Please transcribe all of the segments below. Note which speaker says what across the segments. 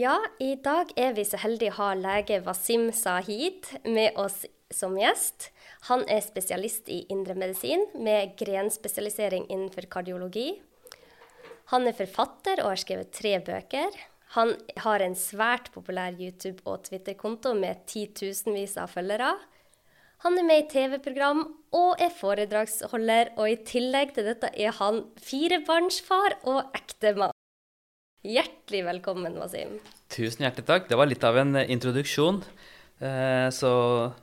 Speaker 1: Ja, i dag er vi så heldige å ha lege Wasim Sahid med oss som gjest. Han er spesialist i indremedisin med grenspesialisering innenfor kardiologi. Han er forfatter og har skrevet tre bøker. Han har en svært populær YouTube- og Twitter-konto med titusenvis av følgere. Han er med i TV-program og er foredragsholder, og i tillegg til dette er han firebarnsfar og ektemann. Hjertelig velkommen, Wasim.
Speaker 2: Tusen hjertelig takk. Det var litt av en eh, introduksjon. Eh, Så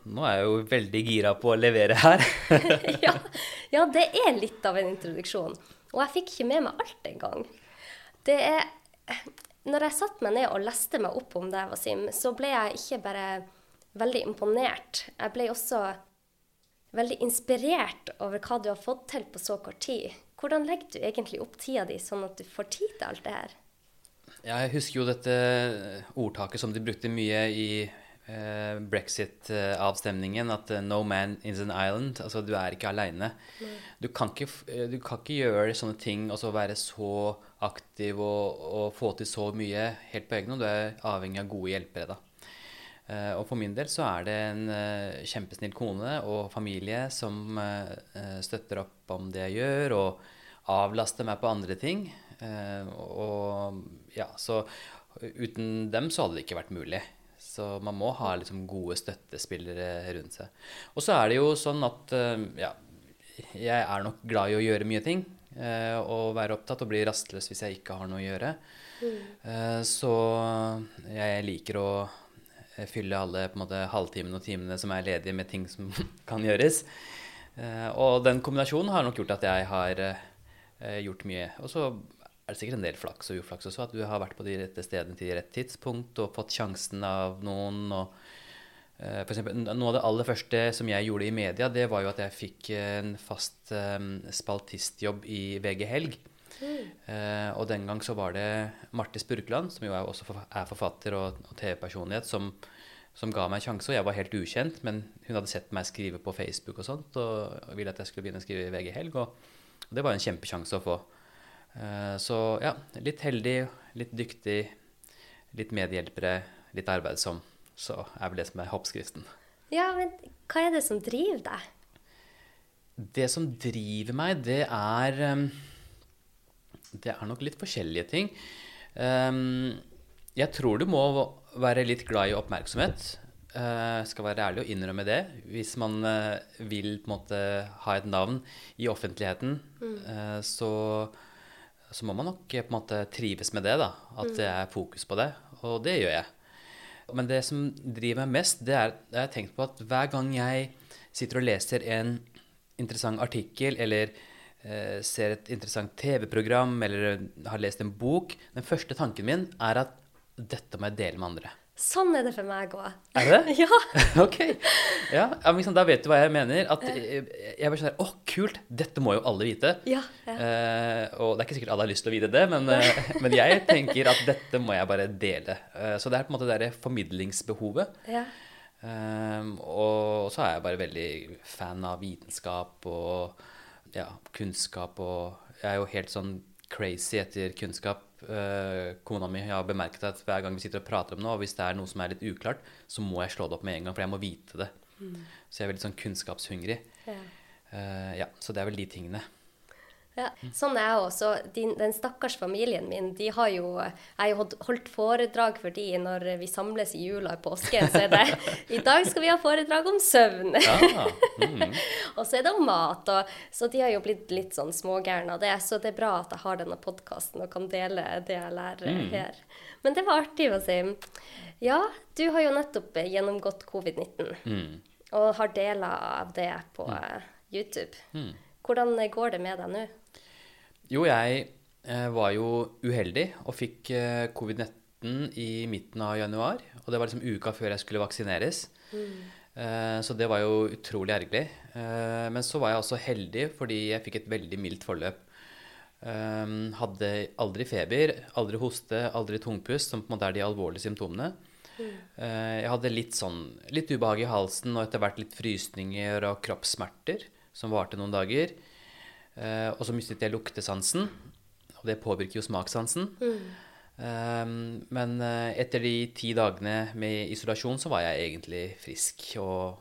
Speaker 2: nå er jeg jo veldig gira på å levere her.
Speaker 1: ja, ja, det er litt av en introduksjon. Og jeg fikk ikke med meg alt engang. Det er Når jeg satte meg ned og leste meg opp om deg, Wasim, så ble jeg ikke bare veldig imponert. Jeg ble også veldig inspirert over hva du har fått til på så kort tid. Hvordan legger du egentlig opp tida di sånn at du får tid til alt det her?
Speaker 2: Ja, jeg husker jo dette ordtaket som de brukte mye i eh, brexit-avstemningen, at eh, 'no man is an island'. Altså, du er ikke aleine. Du, eh, du kan ikke gjøre sånne ting og så være så aktiv og, og få til så mye helt på egen hånd. Du er avhengig av gode hjelpere, da. Eh, og for min del så er det en uh, kjempesnill kone og familie som eh, eh, støtter opp om det jeg gjør, og avlaster meg på andre ting. Eh, og ja, så uten dem så hadde det ikke vært mulig. Så man må ha liksom gode støttespillere rundt seg. Og så er det jo sånn at eh, ja, jeg er nok glad i å gjøre mye ting. eh, og være opptatt og bli rastløs hvis jeg ikke har noe å gjøre. Mm. så jeg liker å eh, fylle alle på en måte, halvtimene og timene som er ledige, med ting som kan gjøres. Eh, og den kombinasjonen har nok gjort at jeg har eh, gjort mye. Og så er det sikkert en del flaks og uflaks også, at du har vært på de rette stedene til rett tidspunkt og fått sjansen av noen. og eh, for eksempel, Noe av det aller første som jeg gjorde i media, det var jo at jeg fikk en fast eh, spaltistjobb i VG Helg. Eh, og den gang så var det Marte Spurkland, som jo er også er forfatter og, og TV-personlighet, som, som ga meg en sjanse. Og jeg var helt ukjent, men hun hadde sett meg skrive på Facebook og sånt, og ville at jeg skulle begynne å skrive i VG Helg. Og, og det var en kjempesjanse å få. Eh, så ja, litt heldig, litt dyktig, litt medhjelpere, litt arbeidsom. Så er vel det som er oppskriften.
Speaker 1: Ja, men hva er det som driver deg?
Speaker 2: Det som driver meg, det er um, Det er nok litt forskjellige ting. Um, jeg tror du må være litt glad i oppmerksomhet. Uh, skal være ærlig og innrømme det. Hvis man uh, vil på en måte ha et navn i offentligheten, mm. så, så må man nok på en måte trives med det. da, At det er fokus på det. Og det gjør jeg. Men det som driver meg mest, det er jeg har tenkt på at hver gang jeg sitter og leser en interessant artikkel eller eh, ser et interessant TV-program eller har lest en bok, den første tanken min er at dette må jeg dele med andre.
Speaker 1: Sånn er det for meg òg.
Speaker 2: Er det det?
Speaker 1: Ja.
Speaker 2: ok. Ja, liksom, Da vet du hva jeg mener. At jeg, jeg blir sånn her Å, kult! Dette må jo alle vite.
Speaker 1: Ja, ja.
Speaker 2: Eh, og det er ikke sikkert alle har lyst til å vite det, men, eh, men jeg tenker at dette må jeg bare dele. Eh, så det er på en måte det derre formidlingsbehovet.
Speaker 1: ja.
Speaker 2: Um, og så er jeg bare veldig fan av vitenskap og ja, kunnskap og Jeg er jo helt sånn crazy etter kunnskap. Uh, kona mi har bemerket at hver gang vi sitter og prater om noe, og hvis det er noe som er litt uklart, så må jeg slå det opp med en gang, for jeg må vite det. Så jeg er veldig sånn kunnskapshungrig.
Speaker 1: Ja.
Speaker 2: Uh, ja, så det er vel de tingene.
Speaker 1: Ja, sånn er jeg også. Din, den stakkars familien min, de har jo Jeg har jo holdt- foredrag for de når vi samles i jula og påsken. Så er det I dag skal vi ha foredrag om søvn.
Speaker 2: Ja, mm.
Speaker 1: og så er det om mat. Og, så de har jo blitt litt sånn smågærne av det. Så det er bra at jeg har denne podkasten og kan dele det jeg lærer her. Men det var artig å si. Ja, du har jo nettopp gjennomgått covid-19.
Speaker 2: Mm.
Speaker 1: Og har deler av det på eh, YouTube.
Speaker 2: Mm.
Speaker 1: Hvordan går det med deg nå?
Speaker 2: Jo, jeg eh, var jo uheldig og fikk eh, covid-19 i midten av januar. Og det var liksom uka før jeg skulle vaksineres. Mm. så det var jo utrolig ergerlig. Eh, men så var jeg også heldig fordi jeg fikk et veldig mildt forløp. Eh, hadde aldri feber, aldri hoste, aldri tungpust, som på en måte er de alvorlige symptomene. Eh, jeg hadde litt sånn litt ubehag i halsen og etter hvert litt frysninger og kroppssmerter som varte noen dager. Eh, og så mistet jeg luktesansen, og det påvirker jo smakssansen. Um, men uh, etter de ti dagene med isolasjon så var jeg egentlig frisk og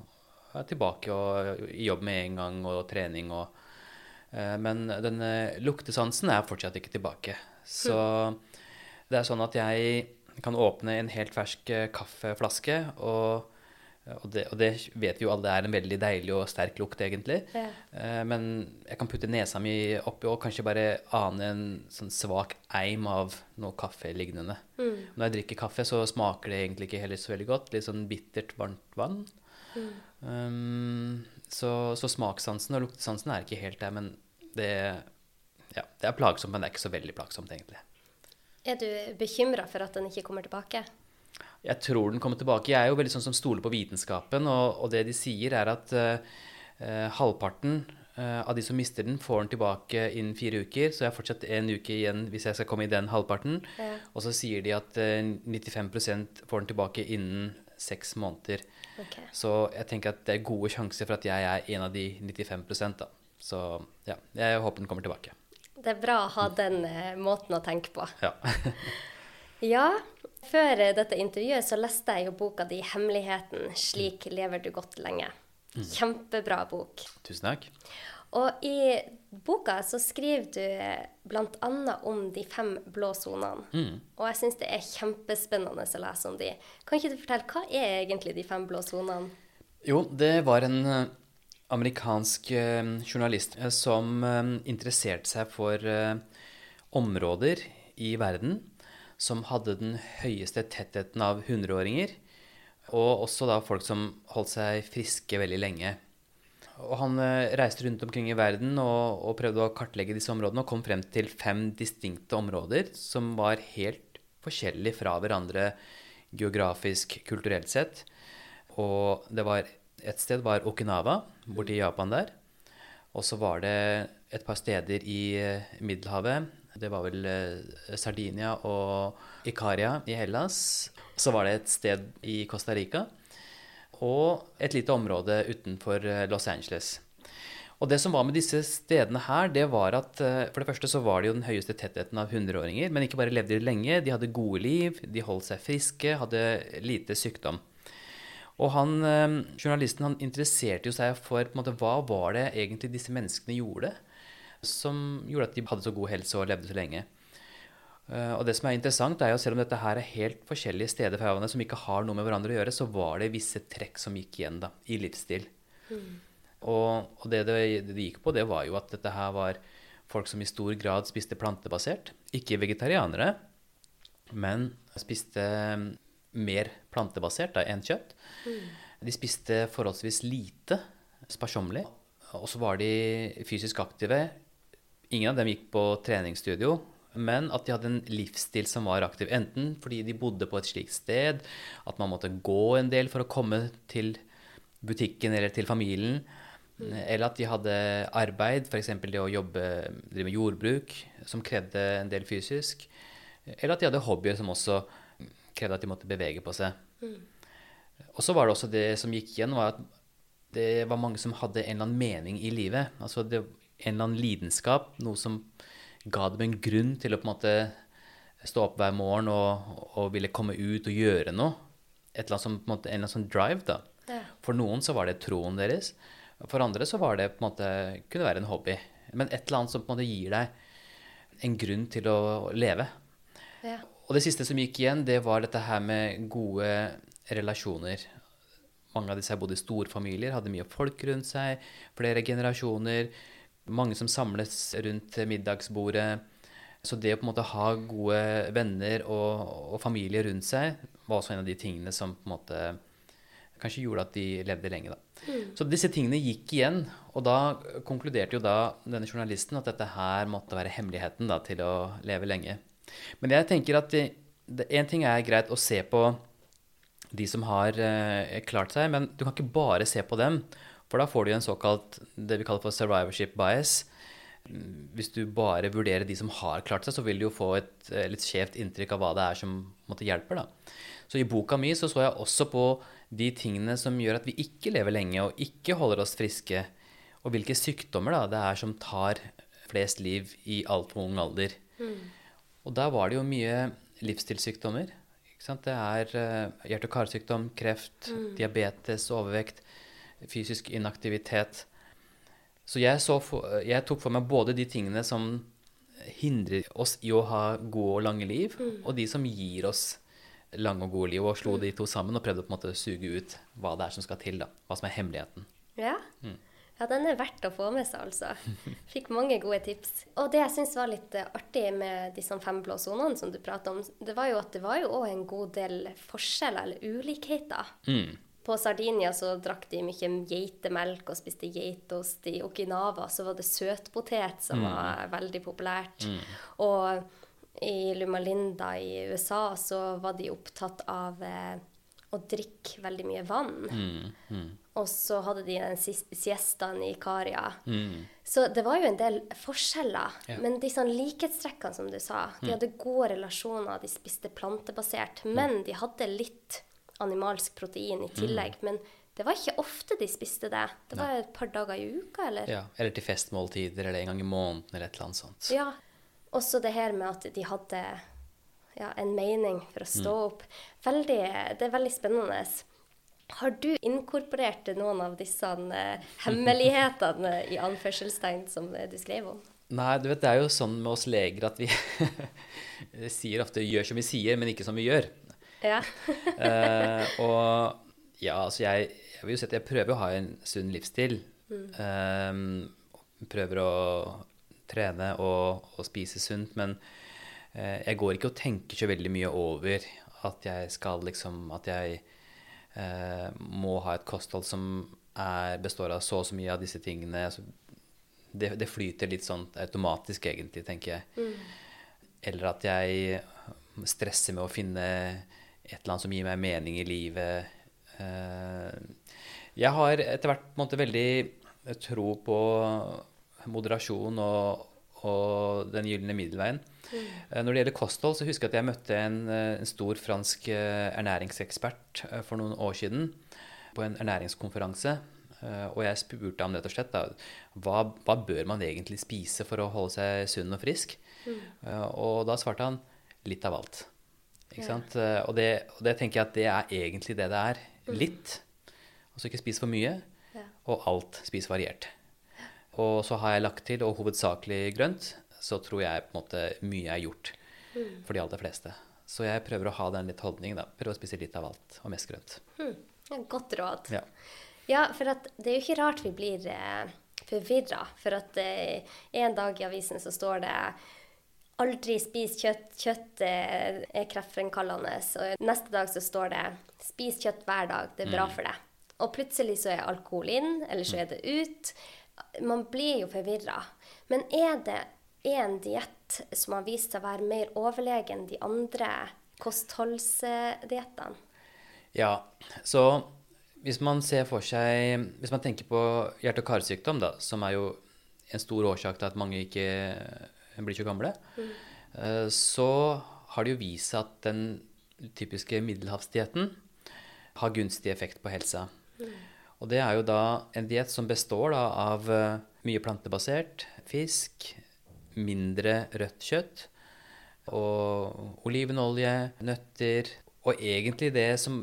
Speaker 2: uh, tilbake og i jobb med en gang og trening og eh, Men den luktesansen er fortsatt ikke tilbake. Så det er sånn at jeg kan åpne en helt fersk kaffeflaske og og det, og det, vet vi jo alle er en veldig deilig og sterk lukt, egentlig. Ja. Eh, men jeg kan putte nesa mi oppi og kanskje bare ane en sånn svak eim av noe kaffelignende. Mm. Når jeg drikker kaffe, så smaker det egentlig ikke heller så veldig godt. Litt sånn bittert, varmt vann. Mm. Um, så, så, smakssansen og luktesansen er ikke helt der, men det, ja, det er plagsomt, men det er ikke så veldig plagsomt, egentlig.
Speaker 1: Er du bekymra for at den ikke kommer tilbake?
Speaker 2: Jeg tror den kommer tilbake. Jeg er jo veldig sånn som stoler på vitenskapen, og, og det de sier, er at uh, halvparten uh, av de som mister den, får den tilbake innen fire uker. Så jeg har fortsatt en uke igjen hvis jeg skal komme i den halvparten. Ja. Og så sier de at uh, 95% får den tilbake innen seks måneder. Okay. Så jeg tenker at det er gode sjanser for at jeg er en av de 95 da. Så ja, jeg håper den kommer tilbake.
Speaker 1: Det er bra å ha den måten å tenke på.
Speaker 2: Ja.
Speaker 1: ja, før dette intervjuet så leste jeg jo boka di 'Hemmeligheten. Slik lever du godt lenge'. Mm. Kjempebra bok.
Speaker 2: Tusen takk.
Speaker 1: Og i boka så skriver du bl.a. om de fem blå sonene. Mm. Og jeg syns det er kjempespennende å lese om de. Kan ikke du fortelle, hva er egentlig de fem blå sonene?
Speaker 2: Jo, det var en eh, amerikansk eh, journalist eh, som interesserte seg for områder i verden som hadde den høyeste tettheten av hundreåringer. Og også da folk som holdt seg friske veldig lenge. Og han eh, reiste rundt omkring i verden og, og, prøvde å kartlegge disse områdene og kom frem til fem distinkte områder som var helt forskjellige fra hverandre geografisk, kulturelt sett. Og det var et sted var Okinawa, borti Japan der. Og så var det et par steder i eh, Middelhavet det var vel eh, Sardinia og Ikaria i Hellas. Så var det et sted i Costa Rica. Og et lite område utenfor eh, Los Angeles. Og det som var med disse stedene her, det var at eh, for det første så var det jo den høyeste tettheten av hundreåringer. Men ikke bare levde de lenge, de hadde gode liv, de holdt seg friske, hadde lite sykdom. Og han, journalisten han interesserte jo seg for på en måte, hva var det egentlig disse menneskene gjorde som gjorde at de hadde så god helse og levde så lenge. Eh, og det som er interessant, er jo selv om dette her er helt forskjellige steder fra hverandre som ikke har noe med hverandre å gjøre, så var det visse trekk som gikk igjen da, i livsstil. Mm. Og, og, det, det det gikk på, det var jo at dette her var folk som i stor grad spiste plantebasert. Ikke vegetarianere, men spiste mer plantebasert da, enn kjøtt. Mm. De spiste forholdsvis lite, sparsommelig. Og så var de fysisk aktive Ingen av dem gikk på treningsstudio, men at de hadde en livsstil som var aktiv. Enten fordi de bodde på et slikt sted, at man måtte gå en del for å komme til butikken eller til familien. Eller at de hadde arbeid, f.eks. det å jobbe, drive med jordbruk, som krevde en del fysisk. Eller at de hadde hobbyer som også krevde at de måtte bevege på seg. Og så var det også det som gikk igjen, var at det var mange som hadde en eller annen mening i livet. Altså det, en eller annen lidenskap, noe som ga dem en grunn til å på en måte stå opp hver morgen og, og ville komme ut og gjøre noe. Et eller annet som, på en, måte, en eller annen sånn drive, da. Ja. For noen så var det troen deres. For andre så var det på en måte, kunne være en hobby. Men et eller annet som på en måte gir deg en grunn til å leve. Ja. Og det siste som gikk igjen, det var dette her med gode relasjoner. Mange av disse bodde i storfamilier, hadde mye folk rundt seg, flere generasjoner mange som samles rundt middagsbordet. Så det å på en måte ha gode venner og, og familie rundt seg var også en av de tingene som på en måte kanskje gjorde at de levde lenge. Da. Mm. Så disse tingene gikk igjen, og da konkluderte jo da denne journalisten at dette her måtte være hemmeligheten da, til å leve lenge. Men jeg tenker at én ting er greit å se på de som har eh, klart seg, men du kan ikke bare se på dem. For da får du en såkalt det vi kaller for survivorship bias. Hvis du bare vurderer de som har klart seg, så vil du jo få et eh, litt skjevt inntrykk av hva det er som måtte hjelper. Da. Så i boka mi så, så jeg også på de tingene som gjør at vi ikke lever lenge og ikke holder oss friske, og hvilke sykdommer da, det er som tar flest liv i altfor ung alder. Mm. Og da var det jo mye livsstilssykdommer. Det er uh, hjerte- og karsykdom, kreft, diabetes, overvekt, fysisk inaktivitet. Så jeg, så for, jeg, tok for meg både de tingene som hindrer oss i å ha gode og lange liv, og de som gir oss lange og gode liv, og slo de to sammen og prøvde å på en måte suge ut hva det er som skal til, da. Hva som er hemmeligheten.
Speaker 1: Ja. ja, den er verdt å få med seg, altså. Fikk mange gode tips. Og det jeg syns var litt eh, artig med disse fem blå sonene som du prater om, det var jo at det var jo òg en god del forskjeller, eller ulikheter.
Speaker 2: Mm.
Speaker 1: På Sardinia så drakk de mye geitemelk og spiste geitost. I Okinawa så var det søtpotet som var veldig populært. Og i Luma Linda i USA så var de opptatt av eh, å drikke veldig mye vann.
Speaker 2: Mm. Mm.
Speaker 1: Og så hadde de den siestaen i Ikaria.
Speaker 2: Mm.
Speaker 1: Så det var jo en del forskjeller.
Speaker 2: Ja.
Speaker 1: Men de sånn likhetstrekkene, som du sa, de hadde gode relasjoner, de spiste plantebasert. Men de hadde litt animalsk protein i tillegg. Men det var ikke ofte de spiste det. Det var et par dager i uka, eller?
Speaker 2: Ja, eller til festmåltider, eller en gang i måneden, eller et eller annet sånt.
Speaker 1: Ja. Også det her med at de hadde ja, en mening for å stå opp. Veldig, det er veldig spennende. Har du inkorporert noen av disse eh, hemmelighetene i anførselstegn som eh, du skrev om?
Speaker 2: Nei, du vet, det er jo sånn med oss leger at vi sier ofte 'gjør som vi sier, men ikke som vi gjør'.
Speaker 1: Ja.
Speaker 2: Eh, og ja, altså jeg, jeg vil jo si at jeg prøver å ha en sunn livsstil. Eh, prøver å trene og, og spise sunt, men eh, jeg går ikke og tenker så veldig mye over at jeg skal liksom At jeg eh, må ha et kosthold som er, består av så og så mye av disse tingene. Altså, det, det flyter litt sånn automatisk, egentlig, tenker jeg. Eller at jeg stresser med å finne et eller annet som gir meg mening i livet. Eh, Jeg har etter hvert på en måte veldig tro på moderasjon og, og den gylne middelveien. Eh, Når det gjelder kosthold, så husker jeg at jeg møtte en, eh, en stor fransk eh, ernæringsekspert eh, for noen år siden på en ernæringskonferanse. Eh, Og jeg spurte ham rett og slett da, hva, hva bør man egentlig spise for å holde seg sunn og frisk. Mm. Og da svarte han litt av alt. Ikke sant? Eh, Og, det, og det tenker jeg at det er egentlig det det er. Litt. Altså ikke spis for mye. Og alt spis variert. Og så har jeg lagt til, og hovedsakelig grønt, så tror jeg på en måte mye er gjort for de aller fleste. Så jeg prøver å ha den litt holdningen, da. Prøve å spise litt av alt, og mest grønt.
Speaker 1: Mm. Godt råd.
Speaker 2: Ja.
Speaker 1: Ja, for at det er jo ikke rart vi blir eh, forvirra. For at eh, en dag i avisen så står det 'Aldri spis kjøtt. Kjøtt er kreftfremkallende'. Og neste dag så står det 'Spis kjøtt hver dag. Det er bra for deg'. Og plutselig så er alkohol inn, eller så er det ut. Man blir jo forvirra. Men er det én diett som har vist seg å være mer overlegen de andre kostholdsdiettene?
Speaker 2: Ja, så hvis man ser for seg Hvis man tenker på hjerte- og karsykdom, da, som er jo en stor årsak til at mange ikke blir så gamle, mm. så har det jo vist seg at den typiske middelhavsdietten har gunstig effekt på helsa. Og det er jo da en diett som består da av eh, mye plantebasert fisk, mindre rødt kjøtt og olivenolje, nøtter og egentlig det som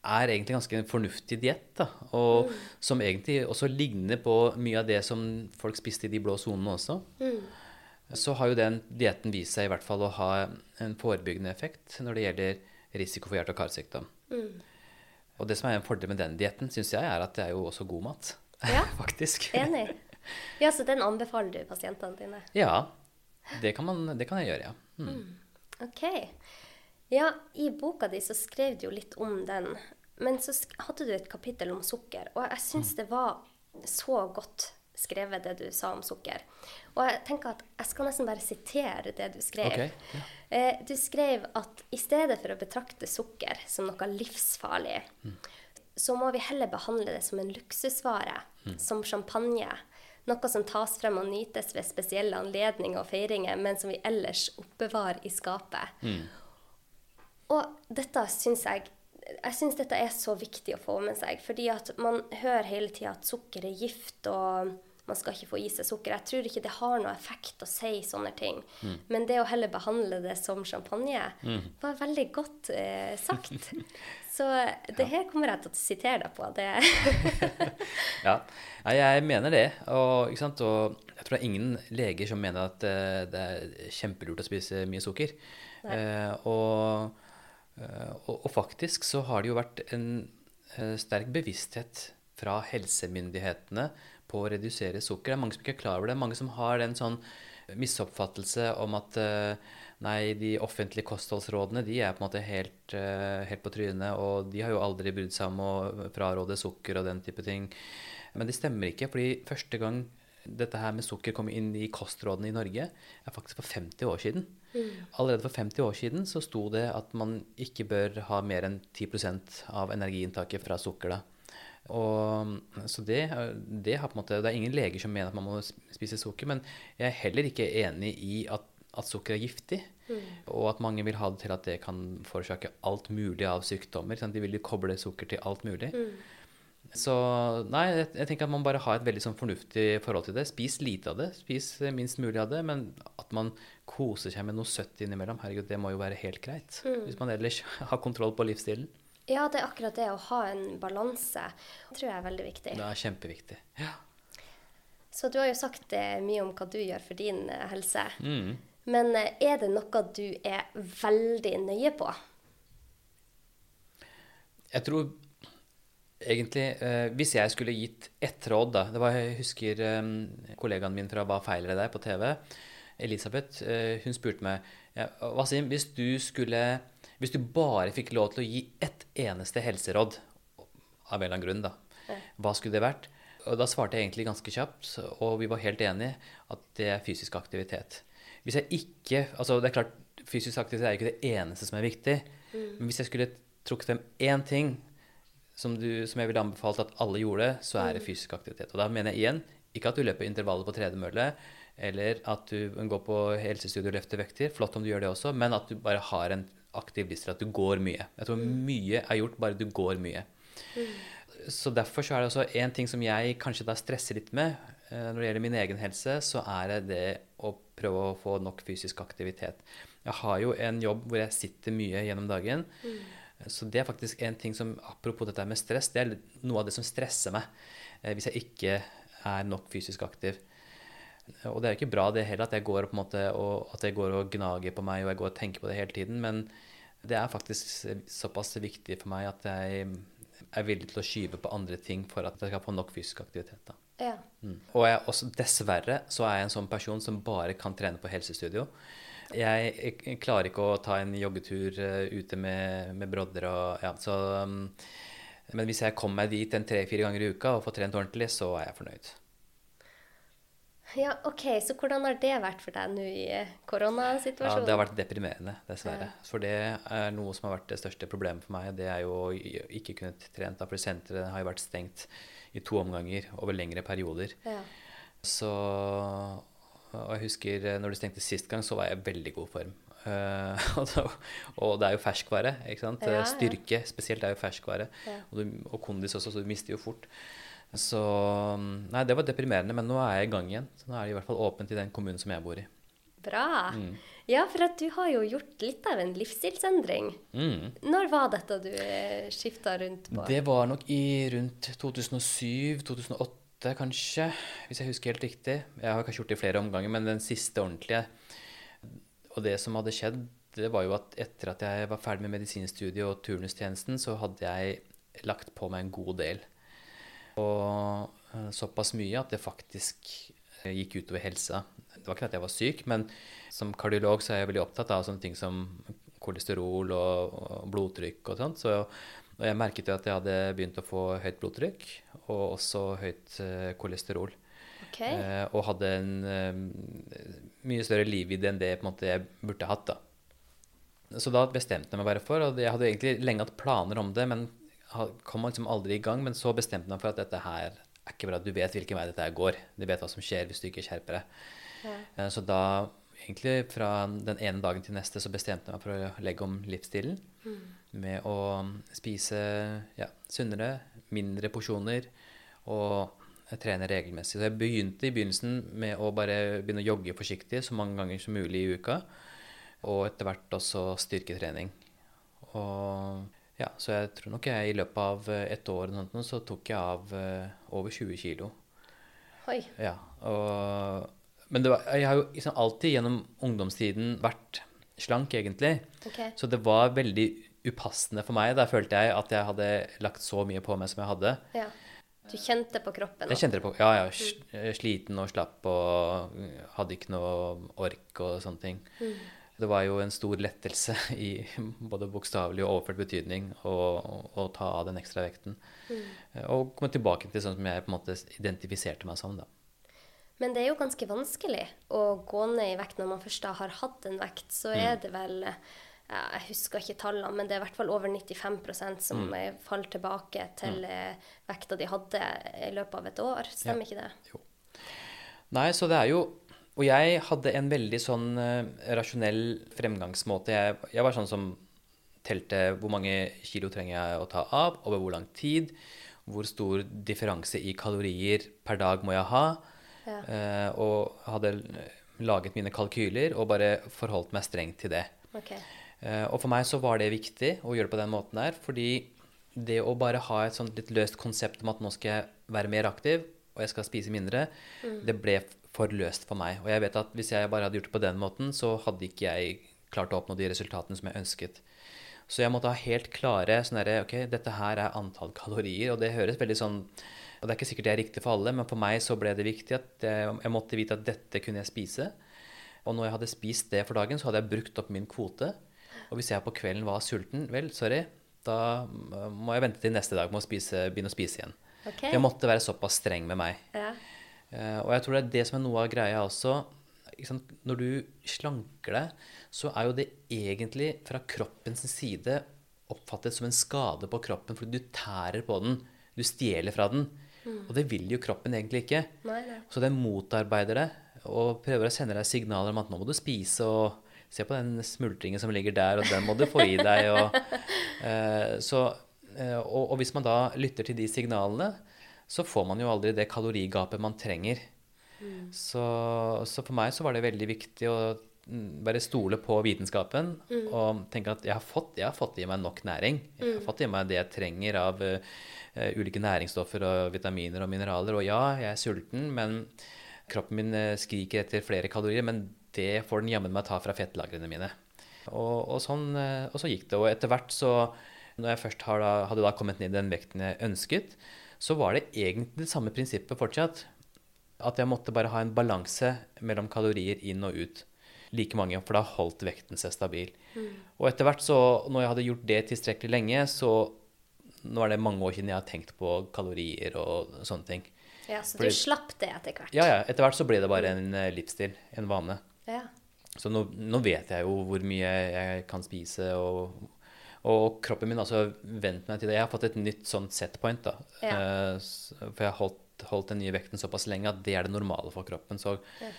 Speaker 2: er egentlig ganske en fornuftig diett. Og som egentlig også ligner på mye av det som folk spiste i de blå sonene også. Så har jo den dietten vist seg i hvert fall å ha en forebyggende effekt når det gjelder risiko for hjerte- og karsykdom. Og det som er en fordel med den dietten, syns jeg, er at det er jo også god mat.
Speaker 1: Ja.
Speaker 2: Faktisk.
Speaker 1: Enig. Ja, så den anbefaler du pasientene dine?
Speaker 2: Ja. Det kan, man, det kan jeg gjøre, ja. Mm.
Speaker 1: Ok. Ja, i boka di så skrev du jo litt om den. Men så hadde du et kapittel om sukker, og jeg syns det var så godt skrevet det du sa om sukker. Og jeg tenker at jeg skal nesten bare sitere det du skrev.
Speaker 2: Okay, ja.
Speaker 1: Eh, Du skrev at i stedet for å betrakte sukker som noe livsfarlig, så må vi heller behandle det som en luksusvare, som champagne. Noe som tas frem og nytes ved spesielle anledninger og feiringer, men som vi ellers oppbevarer i skapet. Og dette syns jeg jeg syns dette er så viktig å få med seg, fordi at man hører hele tida at sukker er gift, og man skal ikke få i seg sukker. Jeg tror ikke det har noe effekt å si sånne ting. Men det å heller behandle det som champagne var veldig godt eh, sagt. Så det her kommer jeg til å sitere deg på. Det
Speaker 2: Ja, Nei, jeg mener det. Og, og jeg tror det er ingen leger som mener at uh, det er kjempelurt å spise mye sukker. Uh, og, uh, og, faktisk så har det jo vært en sterk bevissthet fra helsemyndighetene på å redusere sukker. Det er mange som ikke er klar over det. Mange som har den sånn misoppfattelse om at eh, nei, de offentlige kostholdsrådene de er på en måte helt, eh, helt på trynet, og de har jo aldri brydd seg om å fraråde sukker og den type ting. Men det stemmer ikke, fordi første gang dette her med sukker kom inn i kostrådene i Norge, er faktisk for 50 år siden. Allerede for 50 år siden så sto det at man ikke bør ha mer enn 10% av energiinntaket fra sukker. da. Og, så det, det, har på en måte, det er ingen leger som mener at man må spise sukker, men jeg er heller ikke enig i at, at sukker er giftig. Og at mange vil ha det til at det kan forårsake alt mulig av sykdommer. Sant? De vil koble sukker til alt mulig. Så nei, jeg, jeg tenker at man bare har et veldig sånn fornuftig forhold til det. Spis lite av det. Spis minst mulig av det. Men at man koser seg med noe søtt innimellom, herregud, det må jo være helt greit. Hvis man ellers har kontroll på livsstilen.
Speaker 1: Ja, det er akkurat det å ha en balanse. Det tror jeg er veldig viktig.
Speaker 2: Det er kjempeviktig. Ja.
Speaker 1: Så du har jo sagt eh, mye om hva du gjør for din eh, helse.
Speaker 2: Mm.
Speaker 1: Men eh, er det noe du er veldig nøye på?
Speaker 2: Jeg tror egentlig eh, Hvis jeg skulle gitt ett råd, da Det var, Jeg husker eh, kollegaen min fra Hva feiler det deg? på TV. Elisabeth. Eh, hun spurte meg Wasim, hvis du skulle Hvis du bare fikk lov til å gi ett eneste helseråd, av en eller annen grunn, da, hva skulle det vært? Og da svarte jeg egentlig ganske kjapt, og vi var helt enige, at det er fysisk aktivitet. Hvis jeg ikke Altså, det er klart, fysisk aktivitet er ikke det eneste som er viktig, men hvis jeg skulle trukket frem én ting som, du, som jeg ville anbefalt at alle gjorde, så er det fysisk aktivitet. Og da mener jeg igjen ikke at du løper intervaller på tredemølle, eller at du går på helsestudio og løfter vekter. Flott om du gjør det også, men at du bare har en aktiv livsstil, at du går mye. Jeg tror mye er gjort bare du går mye. Så derfor så er det også en ting som jeg kanskje da stresser litt med eh, når det gjelder min egen helse, så er det det å prøve å få nok fysisk aktivitet. Jeg har jo en jobb hvor jeg sitter mye gjennom dagen. Så det er faktisk en ting som, apropos dette med stress, det er noe av det som stresser meg eh, hvis jeg ikke er nok fysisk aktiv. Og det er jo ikke bra det heller at jeg går og, måte, og, at jeg går og gnager på meg og jeg går og tenker på det hele tiden, men det er faktisk såpass viktig for meg at jeg er villig til å skyve på andre ting for at jeg skal få nok fysisk aktivitet. da.
Speaker 1: Ja.
Speaker 2: Mm. Og jeg, også, dessverre så er jeg en sånn person som bare kan trene på helsestudio. Jeg, jeg klarer ikke å ta en joggetur uh, ute med, med brodder og ja, så um, Men hvis jeg kommer meg dit en tre-fire ganger i uka og får trent ordentlig, så er jeg fornøyd.
Speaker 1: Ja, OK. Så hvordan har det vært for deg nå i koronasituasjonen?
Speaker 2: Ja, det har vært deprimerende, dessverre. For det er noe som har vært det største problemet for meg. Det er jo å ikke kunne trent, da, for senteret har jo vært stengt i to omganger over lengre perioder.
Speaker 1: Ja.
Speaker 2: Så Og jeg husker eh, når det stengte sist gang, så var jeg i veldig god form. Eh, og, og det er jo ferskvare. ikke sant?
Speaker 1: Ja, ja.
Speaker 2: Styrke spesielt er jo ferskvare.
Speaker 1: Ja.
Speaker 2: Og, du, og kondis også, så du mister jo fort. Så Nei, det var deprimerende, men nå er jeg i gang igjen. Så nå er det i hvert fall åpent i den kommunen som jeg bor i.
Speaker 1: Bra.
Speaker 2: Mm.
Speaker 1: Ja, for at du har jo gjort litt av en livsstilsendring.
Speaker 2: Mm.
Speaker 1: Når var dette du skifta rundt på?
Speaker 2: Det var nok i rundt 2007-2008, kanskje, hvis jeg husker helt riktig. Jeg har kanskje gjort det i flere omganger, men den siste ordentlige Og det som hadde skjedd, det var jo at etter at jeg var ferdig med medisinstudiet og turnustjenesten, så hadde jeg lagt på meg en god del. Eh, såpass mye at det faktisk eh, gikk utover helsa. Det var ikke at jeg var syk, men som kardiolog så er jeg veldig opptatt av sånne ting som kolesterol og, og blodtrykk og sånt. Så og jeg merket jo at jeg hadde begynt å få høyt blodtrykk og også høyt eh, kolesterol.
Speaker 1: Ok.
Speaker 2: Eh, og hadde en eh, mye større livvidde enn det en måte, jeg burde hatt. da. Så da bestemte jeg meg bare for, og jeg hadde egentlig lenge hatt planer om det, men kom liksom aldri i gang. Men så bestemte meg for at dette her er ikke bra. Du vet hvilken vei dette her går. Du vet hva som skjer hvis du ikke skjerper deg.
Speaker 1: Ja.
Speaker 2: Eh, Så da, egentlig fra den ene dagen til neste, så bestemte jeg meg for å legge om livsstilen. Med å spise ja, sunnere, mindre porsjoner. Og trene regelmessig. Så jeg begynte i begynnelsen med å bare begynne å jogge forsiktig så mange ganger som mulig i uka. Og etter hvert også styrketrening. Og ja, så jeg tror nok jeg i løpet av et år så tok jeg av over 20 kilo.
Speaker 1: Oi.
Speaker 2: Ja, og, men var, jeg har jo liksom alltid gjennom ungdomstiden vært slank, egentlig.
Speaker 1: Okay.
Speaker 2: Så det var veldig upassende for meg. Da følte jeg at jeg hadde lagt så mye på meg som jeg hadde.
Speaker 1: Ja. Du kjente på kroppen?
Speaker 2: Jeg kjente det på, ja, ja. Mm. Sliten og slapp og hadde ikke noe ork og sånne ting. Mm. Det var jo en stor lettelse i både bokstavelig og overført betydning å, å, ta av den ekstra vekten. Mm. Og komme tilbake til sånn som jeg på en måte identifiserte meg som. da.
Speaker 1: Men det er jo ganske vanskelig å gå ned i vekt når man først da har hatt en vekt. Så er mm. det vel jeg husker ikke tallene, men det er i hvert fall over 95% som mm. faller tilbake til mm. Eh, vekta de hadde i løpet av et år. Stemmer ja. ikke det? Jo.
Speaker 2: Nei, så det er jo Og jeg hadde en veldig sånn uh, rasjonell fremgangsmåte. Jeg, jeg, var sånn som telte hvor mange kilo trenger jeg å ta av, over hvor lang tid, hvor stor differanse i kalorier per dag må jeg ha, ja. uh, og hadde laget mine kalkyler og bare forholdt meg strengt til det.
Speaker 1: Okay.
Speaker 2: Eh, og for meg så var det viktig å gjøre det på den måten der, fordi det å bare ha et sånt litt løst konsept om at nå skal jeg være mer aktiv, og jeg skal spise mindre, mm. det ble for løst for meg. Og jeg vet at hvis jeg bare hadde gjort det på den måten, så hadde ikke jeg klart å oppnå de resultatene som jeg ønsket. Så jeg måtte ha helt klare sånn derre Ok, dette her er antall kalorier, og det høres veldig sånn Og det er ikke sikkert det er riktig for alle, men for meg så ble det viktig at jeg, jeg måtte vite at dette kunne jeg spise. Og når jeg hadde spist det for dagen, så hadde jeg brukt opp min kvote. Og hvis jeg på kvelden var sulten, vel, sorry, da må jeg vente til neste dag med å spise, begynne å spise igjen.
Speaker 1: Okay.
Speaker 2: Jeg måtte være såpass streng med meg.
Speaker 1: Ja.
Speaker 2: Uh, og jeg tror det er det som er noe av greia også. Når du slanker deg, så er jo det egentlig fra kroppens side oppfattet som en skade på kroppen fordi du tærer på den. Du stjeler fra den. Mm. Og det vil jo kroppen egentlig ikke.
Speaker 1: Nei, nei.
Speaker 2: Så den motarbeider det og prøver å sende deg signaler om at nå må du spise og Se på den smultringen som ligger der, og den må du få i deg. Og, eh, så, eh, og, og, hvis man da lytter til de signalene, så får man jo aldri det kalorigapet man trenger. Mm. Så, så, for meg så var det veldig viktig å mm, bare stole på vitenskapen mm. og tenke at jeg har, fått, jeg har, fått, i meg nok næring. Jeg har mm. fått i meg det jeg trenger av uh, ulike næringsstoffer og vitaminer og mineraler. Og ja, jeg er sulten, men kroppen min skriker etter flere kalorier. Men det får den jammen meg ta fra fettlagrene mine. Og, og, sånn, eh, og, så gikk det. Og etter hvert så, når jeg først hadde da kommet ned i den vekten jeg ønsket, så var det egentlig det samme prinsippet fortsatt. At jeg måtte bare ha en balanse mellom kalorier inn og ut. Like mange, for da holdt vekten seg stabil. Mm. Og etter hvert, så, når jeg hadde gjort det tilstrekkelig lenge, så Nå er det mange år siden jeg har tenkt på kalorier og sånne ting.
Speaker 1: Ja, Så Fordi, du slapp det etter hvert?
Speaker 2: Ja, ja. Etter hvert så ble det bare en eh, livsstil. En vane.
Speaker 1: Ja.
Speaker 2: Så nå, nå, vet jeg jo hvor mye jeg kan spise, og, og kroppen min har altså vent meg til det. Jeg har fått et nytt sånt setpoint, da. Ja. Uh, for jeg har holdt, holdt, den nye vekten såpass lenge at det er det normale for kroppen. Så ja.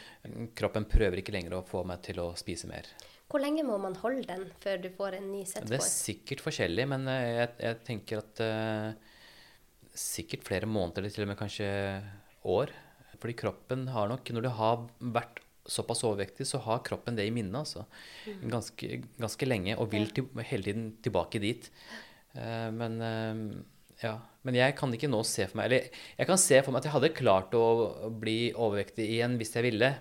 Speaker 2: kroppen prøver ikke lenger å få meg til å spise mer.
Speaker 1: Hvor lenge må man holde den før du får en ny setpoint?
Speaker 2: Det er sikkert forskjellig, men eh, jeg, jeg tenker at uh, sikkert flere måneder, eller til og med kanskje år. Fordi kroppen har nok Når du har vært såpass overvektig, så har kroppen det i minnet altså. Mm. ganske, ganske, lenge, og vil til, hele tiden tilbake dit. Uh, men uh, ja. Men jeg kan ikke nå se for meg Eller jeg kan se for meg at jeg hadde klart å bli overvektig igjen hvis jeg ville.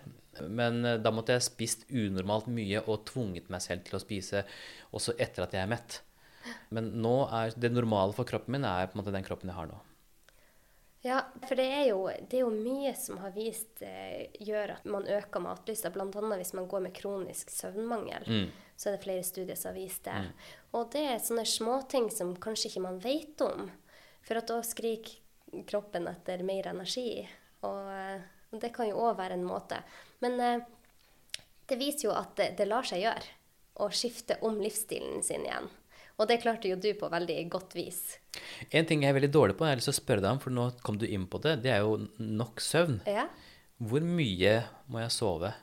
Speaker 2: Men uh, da måtte jeg spist unormalt mye og tvunget meg selv til å spise også etter at jeg er mett. Men nå er det normale for kroppen min er på en måte den kroppen jeg har nå.
Speaker 1: Ja, for det er jo, det er jo mye som har vist eh, gjør at man øker matlysta. Bl.a. hvis man går med kronisk søvnmangel. Mm. Så er det flere studier som har vist det. Mm. Og det er sånne småting som kanskje ikke man vet om. For at da skriker kroppen etter mer energi. Og, og det kan jo òg være en måte. Men eh, det viser jo at det, det lar seg gjøre å skifte om livsstilen sin igjen. Og det klarte jo du på veldig godt vis.
Speaker 2: En ting jeg er veldig dårlig på, jeg har lyst til å spørre deg om, for nå kom du inn på det, det er jo nok søvn.
Speaker 1: Ja.
Speaker 2: Hvor mye må jeg sove?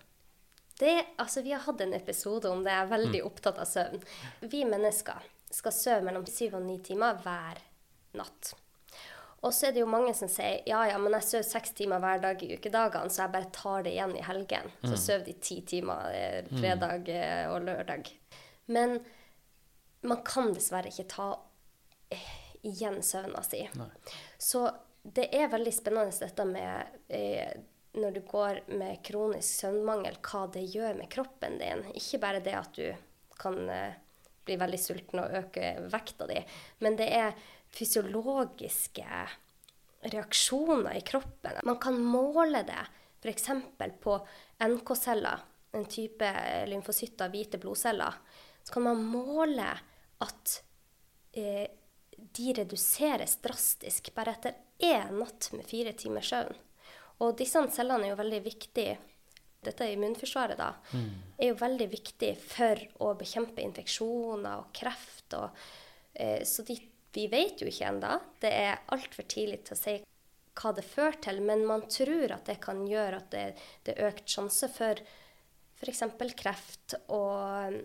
Speaker 1: Det, altså, vi har hatt en episode om det. Jeg er veldig mm. opptatt av søvn. Vi mennesker skal sove mellom syv og ni timer hver natt. Og så er det jo mange som sier ja, ja, men jeg sover seks timer hver dag i ukedagene, så jeg bare tar det igjen i helgen. Så sover de ti timer eh, fredag eh, og lørdag. Men man kan dessverre ikke ta eh, igjen søvna si.
Speaker 2: Nei.
Speaker 1: Så det er veldig spennende dette med eh, når du går med kronisk søvnmangel, hva det gjør med kroppen din. Ikke bare det at du kan eh, bli veldig sulten og øke vekta di, men det er fysiologiske reaksjoner i kroppen. Man kan måle det f.eks. på NK-celler, en type lymfocytter, hvite blodceller. Så kan man måle at eh, de reduseres drastisk bare etter én natt med fire timers søvn. Og disse cellene er jo veldig viktige dette er immunforsvaret, da, er jo veldig viktig for å bekjempe infeksjoner og kreft. Og, eh, så de, vi vet jo ikke ennå. Det er altfor tidlig til å si hva det fører til, men man tror at det kan gjøre at det, det er økt sjanse for f.eks. kreft og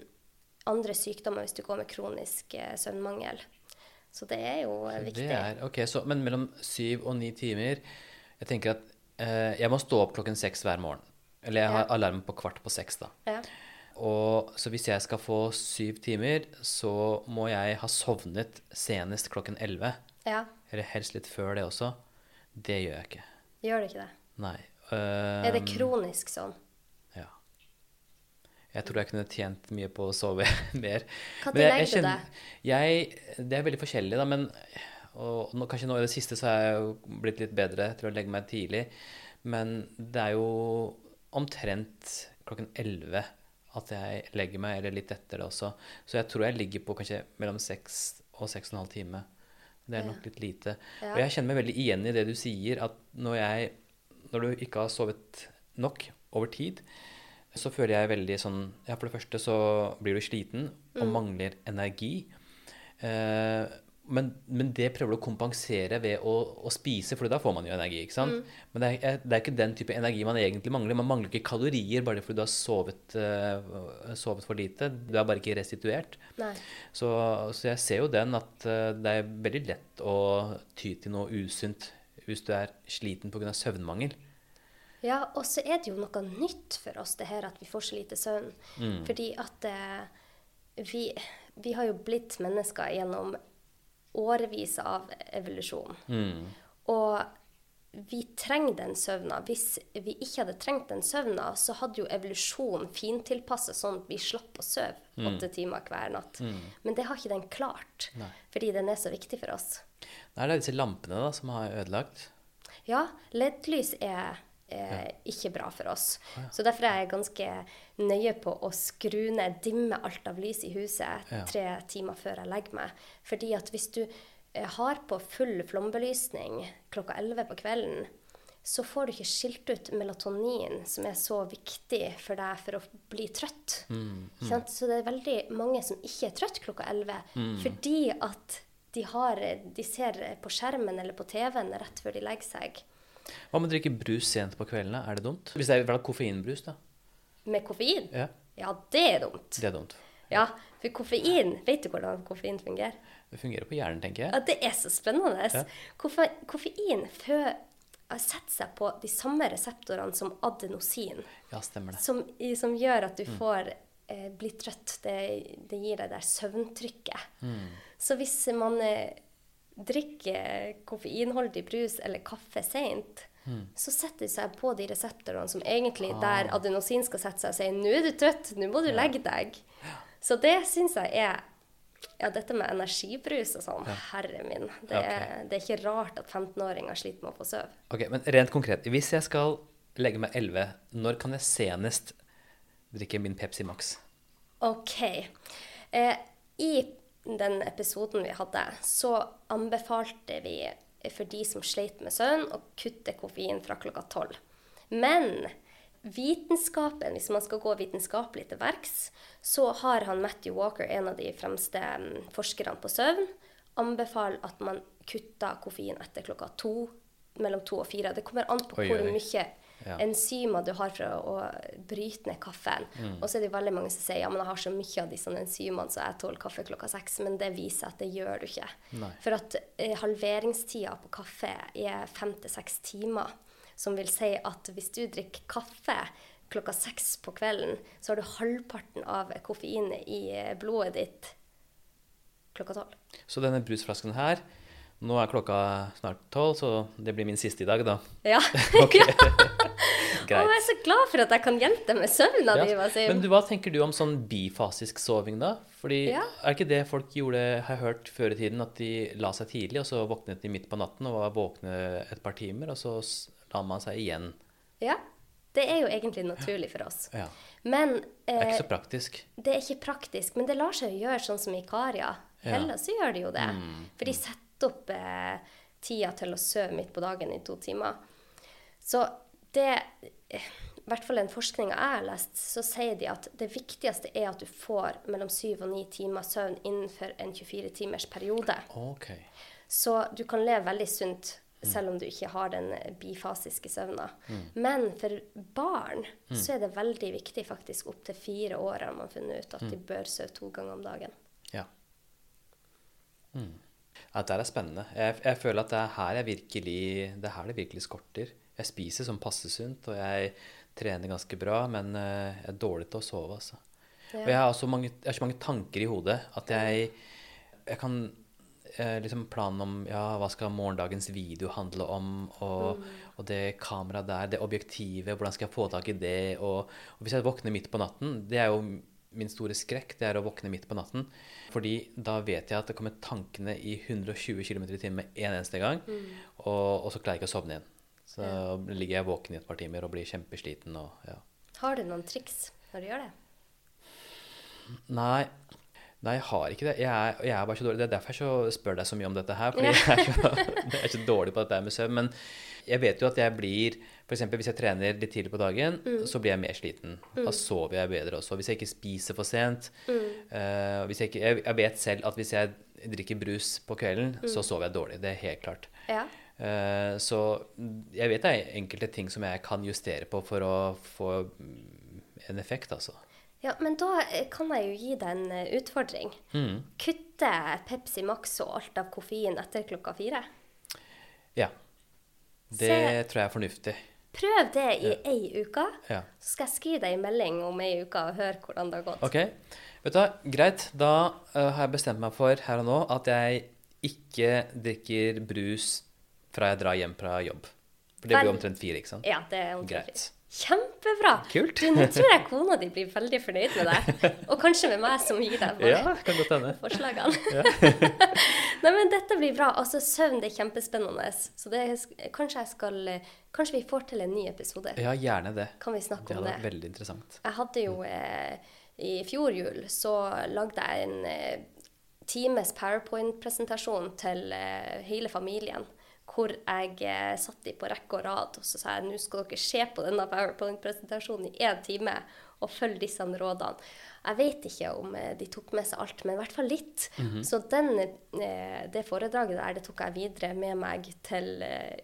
Speaker 1: andre sykdommer hvis du går med kronisk eh, søvnmangel. Så det er jo eh, viktig.
Speaker 2: Det er, ok, så, Men mellom syv og ni timer Jeg tenker at eh, jeg må stå opp klokken seks hver morgen. Eller jeg har
Speaker 1: Ja.
Speaker 2: alarm på kvart på seks, da.
Speaker 1: Ja.
Speaker 2: Og så hvis jeg skal få syv timer, så må jeg ha sovnet senest klokken elleve.
Speaker 1: ja.
Speaker 2: Eller helst litt før det også. Det gjør jeg ikke.
Speaker 1: Gjør det ikke det?
Speaker 2: Nei.
Speaker 1: Er det
Speaker 2: Ehm,
Speaker 1: kronisk sånn?
Speaker 2: Jeg tror jeg kunne tjent mye på å sove mer.
Speaker 1: Når legger du
Speaker 2: deg? Det er veldig forskjellig, da, men og nå, kanskje nå i det siste så er jeg jo blitt litt bedre til å legge meg tidlig. Men det er jo omtrent klokken 11 at jeg legger meg, eller litt etter det også. Så jeg tror jeg ligger på kanskje mellom 6 og 6,5 time. Det er nok litt lite.
Speaker 1: Ja.
Speaker 2: Og jeg kjenner meg veldig igjen i det du sier, at når, jeg, når du ikke har sovet nok over tid, så føler jeg veldig sånn Ja, for det første så blir du sliten og mangler energi. Eh, men, men det prøver du å kompensere ved å, å spise, for da får man jo energi. ikke sant? Men det er, det er ikke den type energi man egentlig mangler. Man mangler ikke kalorier bare fordi du har sovet, uh, sovet for lite. Du er bare ikke restituert. Så, så jeg ser jo den at uh, det er veldig lett å ty til noe usunt hvis du er sliten pga. søvnmangel.
Speaker 1: Ja, og så er det jo noe nytt for oss det her at vi får så lite søvn. Fordi at eh, vi, vi har jo blitt mennesker gjennom årevis av evolusjon. Og vi trenger den søvna. Hvis vi ikke hadde trengt den søvna, så hadde jo evolusjonen fintilpassa sånn at vi slapp å sove åtte timer hver natt. Men det har ikke den klart, fordi den er så viktig for oss.
Speaker 2: Nei, det er disse lampene da, som har ødelagt.
Speaker 1: Ja, LED-lys er eh, ikke bra for oss. Så derfor er jeg ganske nøye på å skru ned, dimme alt av lys i huset
Speaker 2: Ja.
Speaker 1: tre timer før jeg legger meg. Fordi at hvis du eh, har på full flombelysning klokka 11 på kvelden, så får du ikke skilt ut melatonin, som er så viktig for deg for å bli trøtt. Mm, mm. Så det er veldig mange som ikke er trøtt klokka 11, fordi at de, har, de ser på skjermen eller på TV-en rett før de legger seg.
Speaker 2: Hva med å drikke brus sent på kveldene? Er det dumt? Hvis det er koffeinbrus, da?
Speaker 1: Med koffein?
Speaker 2: Ja,
Speaker 1: Ja, det er dumt.
Speaker 2: det er dumt.
Speaker 1: Ja, for koffein Vet du hvordan koffein fungerer?
Speaker 2: Det fungerer på hjernen, tenker jeg.
Speaker 1: Ja, Det er så spennende.
Speaker 2: Ja.
Speaker 1: Koffe, koffein setter seg på de samme reseptorene som adenosin,
Speaker 2: Ja, stemmer det.
Speaker 1: som, som gjør at du får eh, bli trøtt. Det, det gir deg det der søvntrykket. Så hvis man eh, drikker koffeinholdig brus eller kaffe seint, så setter de seg på de reseptorene som egentlig der adenosin skal sette seg og si 'nå er du trøtt, nå må du legge deg'. Så det syns jeg er ja, dette med energibrus og sånn, herre min. Det, er, det er ikke rart at 15-åringer sliter med å få sove.
Speaker 2: Ok, Men rent konkret, hvis jeg skal legge meg 11, når kan jeg senest drikke min Pepsi Max?
Speaker 1: OK. Eh, I den episoden vi hadde, så anbefalte vi for de som sleit med søvn, å kutte koffein fra klokka tolv. Men vitenskapen, hvis man skal gå vitenskapelig til verks, så har han Matthew Walker, en av de fremste mm, forskerne på søvn, anbefaler at man kutter koffein etter klokka to, mellom to og fire. Det kommer an på
Speaker 2: Oi,
Speaker 1: hvor
Speaker 2: oi.
Speaker 1: mye
Speaker 2: Ja.
Speaker 1: enzymer du har for å, bryte ned kaffen.
Speaker 2: Mm.
Speaker 1: Og så er det veldig mange som sier ja, men jeg har så mye av disse enzymene, så jeg tåler kaffe klokka seks. Men det viser at det gjør du ikke.
Speaker 2: Nei.
Speaker 1: For at eh, halveringstida på kaffe er fem til seks timer. Som vil si at hvis du drikker kaffe klokka seks på kvelden, så har du halvparten av koffeinet i eh, blodet ditt klokka tolv.
Speaker 2: Så denne brusflasken her Nå er klokka snart tolv, så det blir min siste i dag, da.
Speaker 1: Ja.
Speaker 2: Ok.
Speaker 1: ja. Og jeg er så glad for at jeg kan hjelpe deg med søvna
Speaker 2: Ja.
Speaker 1: di.
Speaker 2: Men du, hva tenker du om sånn bifasisk soving, da? Fordi
Speaker 1: Ja.
Speaker 2: Er ikke det folk gjorde, har jeg hørt før i tiden, at de la seg tidlig, og så våknet de midt på natten og var våkne et par timer, og så la man seg igjen?
Speaker 1: Ja. Det er jo egentlig naturlig for oss.
Speaker 2: Ja.
Speaker 1: Men
Speaker 2: Det er
Speaker 1: eh,
Speaker 2: ikke så praktisk.
Speaker 1: det er ikke praktisk. Men det lar seg jo gjøre sånn som i Ikaria.
Speaker 2: Ja.
Speaker 1: Hellas så gjør de jo det.
Speaker 2: Mm.
Speaker 1: For de setter opp eh, tida til å sove midt på dagen i to timer. Så det eh, I hvert fall den forskninga jeg har lest, så sier de at det viktigste er at du får mellom syv og ni timer søvn innenfor en 24 timers periode.
Speaker 2: Okay.
Speaker 1: Så du kan leve veldig sunt selv om du ikke har den bifasiske søvna. Men for barn så er det veldig viktig, faktisk opptil fire år har man funnet ut at de bør sove to ganger om dagen.
Speaker 2: Ja. Mm. Ja, Dette er spennende. Jeg, jeg føler at det er her virkelig Det er her det virkelig skorter. Jeg spiser som passe sunt, og jeg trener ganske bra, men eh, jeg er dårlig til å sove, altså. Og jeg har mange, jeg har så mange tanker i hodet at jeg, jeg kan eh, liksom planen om ja, hva skal morgendagens video handle om, og, og det kameraet der, det objektivet, hvordan skal jeg få tak i det, og, og hvis jeg våkner midt på natten, det er jo min store skrekk, det er å våkne midt på natten, fordi da vet jeg at det kommer tankene i 120 km i timen en eneste gang, og, og så klarer jeg ikke å sovne igjen. Så ligger jeg våken i et par timer og blir kjempesliten og ja.
Speaker 1: Har du noen triks når du gjør det?
Speaker 2: Nei, nei, jeg har ikke det. Jeg er, jeg er bare så dårlig. Det er derfor jeg så spør deg så mye om dette her. Fordi jeg, er så, jeg er så dårlig på dette med søvn. Men jeg vet jo at jeg blir F.eks. hvis jeg trener litt tidlig på dagen, så blir jeg mer sliten. Da sover jeg bedre også. Hvis jeg ikke spiser for sent eh, hvis jeg, ikke, jeg, jeg vet selv at hvis jeg drikker brus på kvelden, så sover jeg dårlig. Det er helt klart.
Speaker 1: Ja.
Speaker 2: Eh, så jeg vet det er enkelte ting som jeg kan justere på for å få mm, en effekt, altså.
Speaker 1: ja, men da eh, kan jeg jo gi deg en eh, utfordring.
Speaker 2: Mm.
Speaker 1: Kutte Pepsi Max og alt av koffein etter klokka fire.
Speaker 2: Ja. Det
Speaker 1: Se-
Speaker 2: tror jeg er fornuftig.
Speaker 1: Prøv det i ei uke.
Speaker 2: Ja.
Speaker 1: Så skal jeg skrive deg en melding om ei uke og høre hvordan det har gått.
Speaker 2: Ok, vet du hva, greit. Da har jeg bestemt meg for her og nå at jeg ikke drikker brus fra jeg drar hjem fra jobb. For det blir omtrent fire, ikke sant?
Speaker 1: Ja, det er omtrent
Speaker 2: Greit.
Speaker 1: fint. Kjempebra!
Speaker 2: Kult.
Speaker 1: Du, nå tror jeg kona di blir veldig fornøyd med deg. Og kanskje med meg som gir deg
Speaker 2: Ja, kan godt hende.
Speaker 1: forslagene. Nei, men dette blir bra. Altså, søvn det er kjempespennende. Så det, kanskje, skal, kanskje vi får til en ny episode.
Speaker 2: Ja, gjerne det.
Speaker 1: Kan vi snakke
Speaker 2: Det
Speaker 1: om det?
Speaker 2: vært veldig interessant.
Speaker 1: Jeg hadde jo eh, I fjor jul så lagde jeg en eh, times powerpoint-presentasjon til eh, hele familien. Hvor jeg eh, satt de på rekke og rad og så sa jeg, nå skal dere se på denne powerpoint-presentasjonen i én time og følge disse rådene. Jeg vet ikke om eh, de tok med seg alt, men i hvert fall litt. Så den, eh, det foredraget der det tok jeg videre med meg til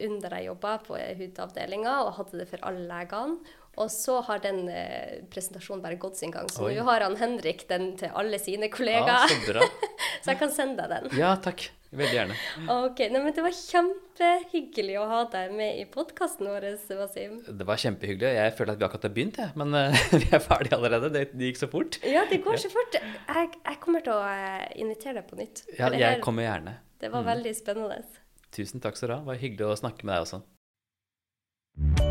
Speaker 1: under jeg jobba på hudavdelinga, og hadde det for alle legene. Og så har den eh, presentasjonen bare gått sin gang. Så
Speaker 2: Oi.
Speaker 1: nå har han Henrik den til alle sine
Speaker 2: Ja,
Speaker 1: kollegaer.
Speaker 2: så bra.
Speaker 1: så jeg kan sende deg den.
Speaker 2: Ja, takk. Veldig gjerne.
Speaker 1: Ok, nei, men Det var kjempehyggelig å ha deg med i podkasten vår, Wasim.
Speaker 2: Det var kjempehyggelig. Jeg føler at vi akkurat har begynt, jeg. Men uh, vi er ferdige allerede. Det, det gikk så fort.
Speaker 1: Ja, det går så fort. Jeg, jeg kommer til å eh, invitere deg på nytt.
Speaker 2: Ja, jeg
Speaker 1: her-
Speaker 2: kommer gjerne.
Speaker 1: Det var veldig spennende.
Speaker 2: Tusen takk skal du ha. Det var hyggelig å snakke med deg også.